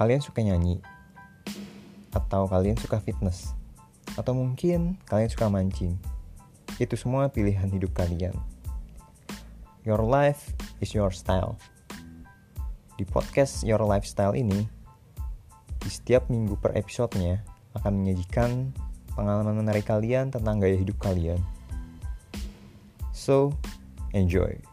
kalian suka nyanyi, atau kalian suka fitness, atau mungkin kalian suka mancing. Itu semua pilihan hidup kalian. Your life is your style. Di podcast Your Lifestyle ini, di setiap minggu per episodenya akan menyajikan pengalaman menarik kalian tentang gaya hidup kalian. So, enjoy.